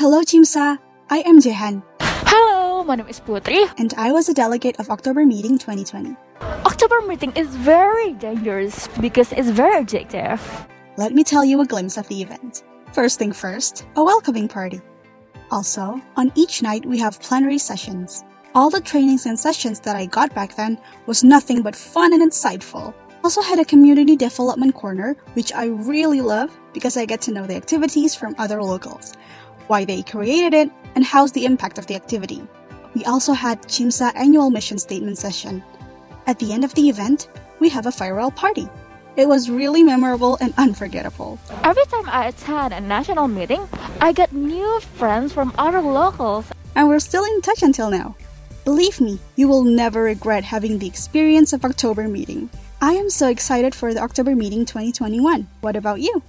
Hello, CIMSA. I am Jehan, Hello, my name is Putri. and I was a delegate of October Meeting 2020. October meeting is very dangerous because it's very addictive. Let me tell you a glimpse of the event. First thing first, a welcoming party. Also, on each night we have plenary sessions. All the trainings and sessions that I got back then was nothing but fun and insightful. Also had a community development corner, which I really love because I get to know the activities from other locals, why they created it, and how's the impact of the activity. We also had CIMSA annual mission statement session. At the end of the event, we have a farewell party. It was really memorable and unforgettable. Every time I attend a national meeting, I get new friends from other locals. and we're still in touch until now. Believe me, you will never regret having the experience of October meeting. I am so excited for the October meeting 2021. What about you?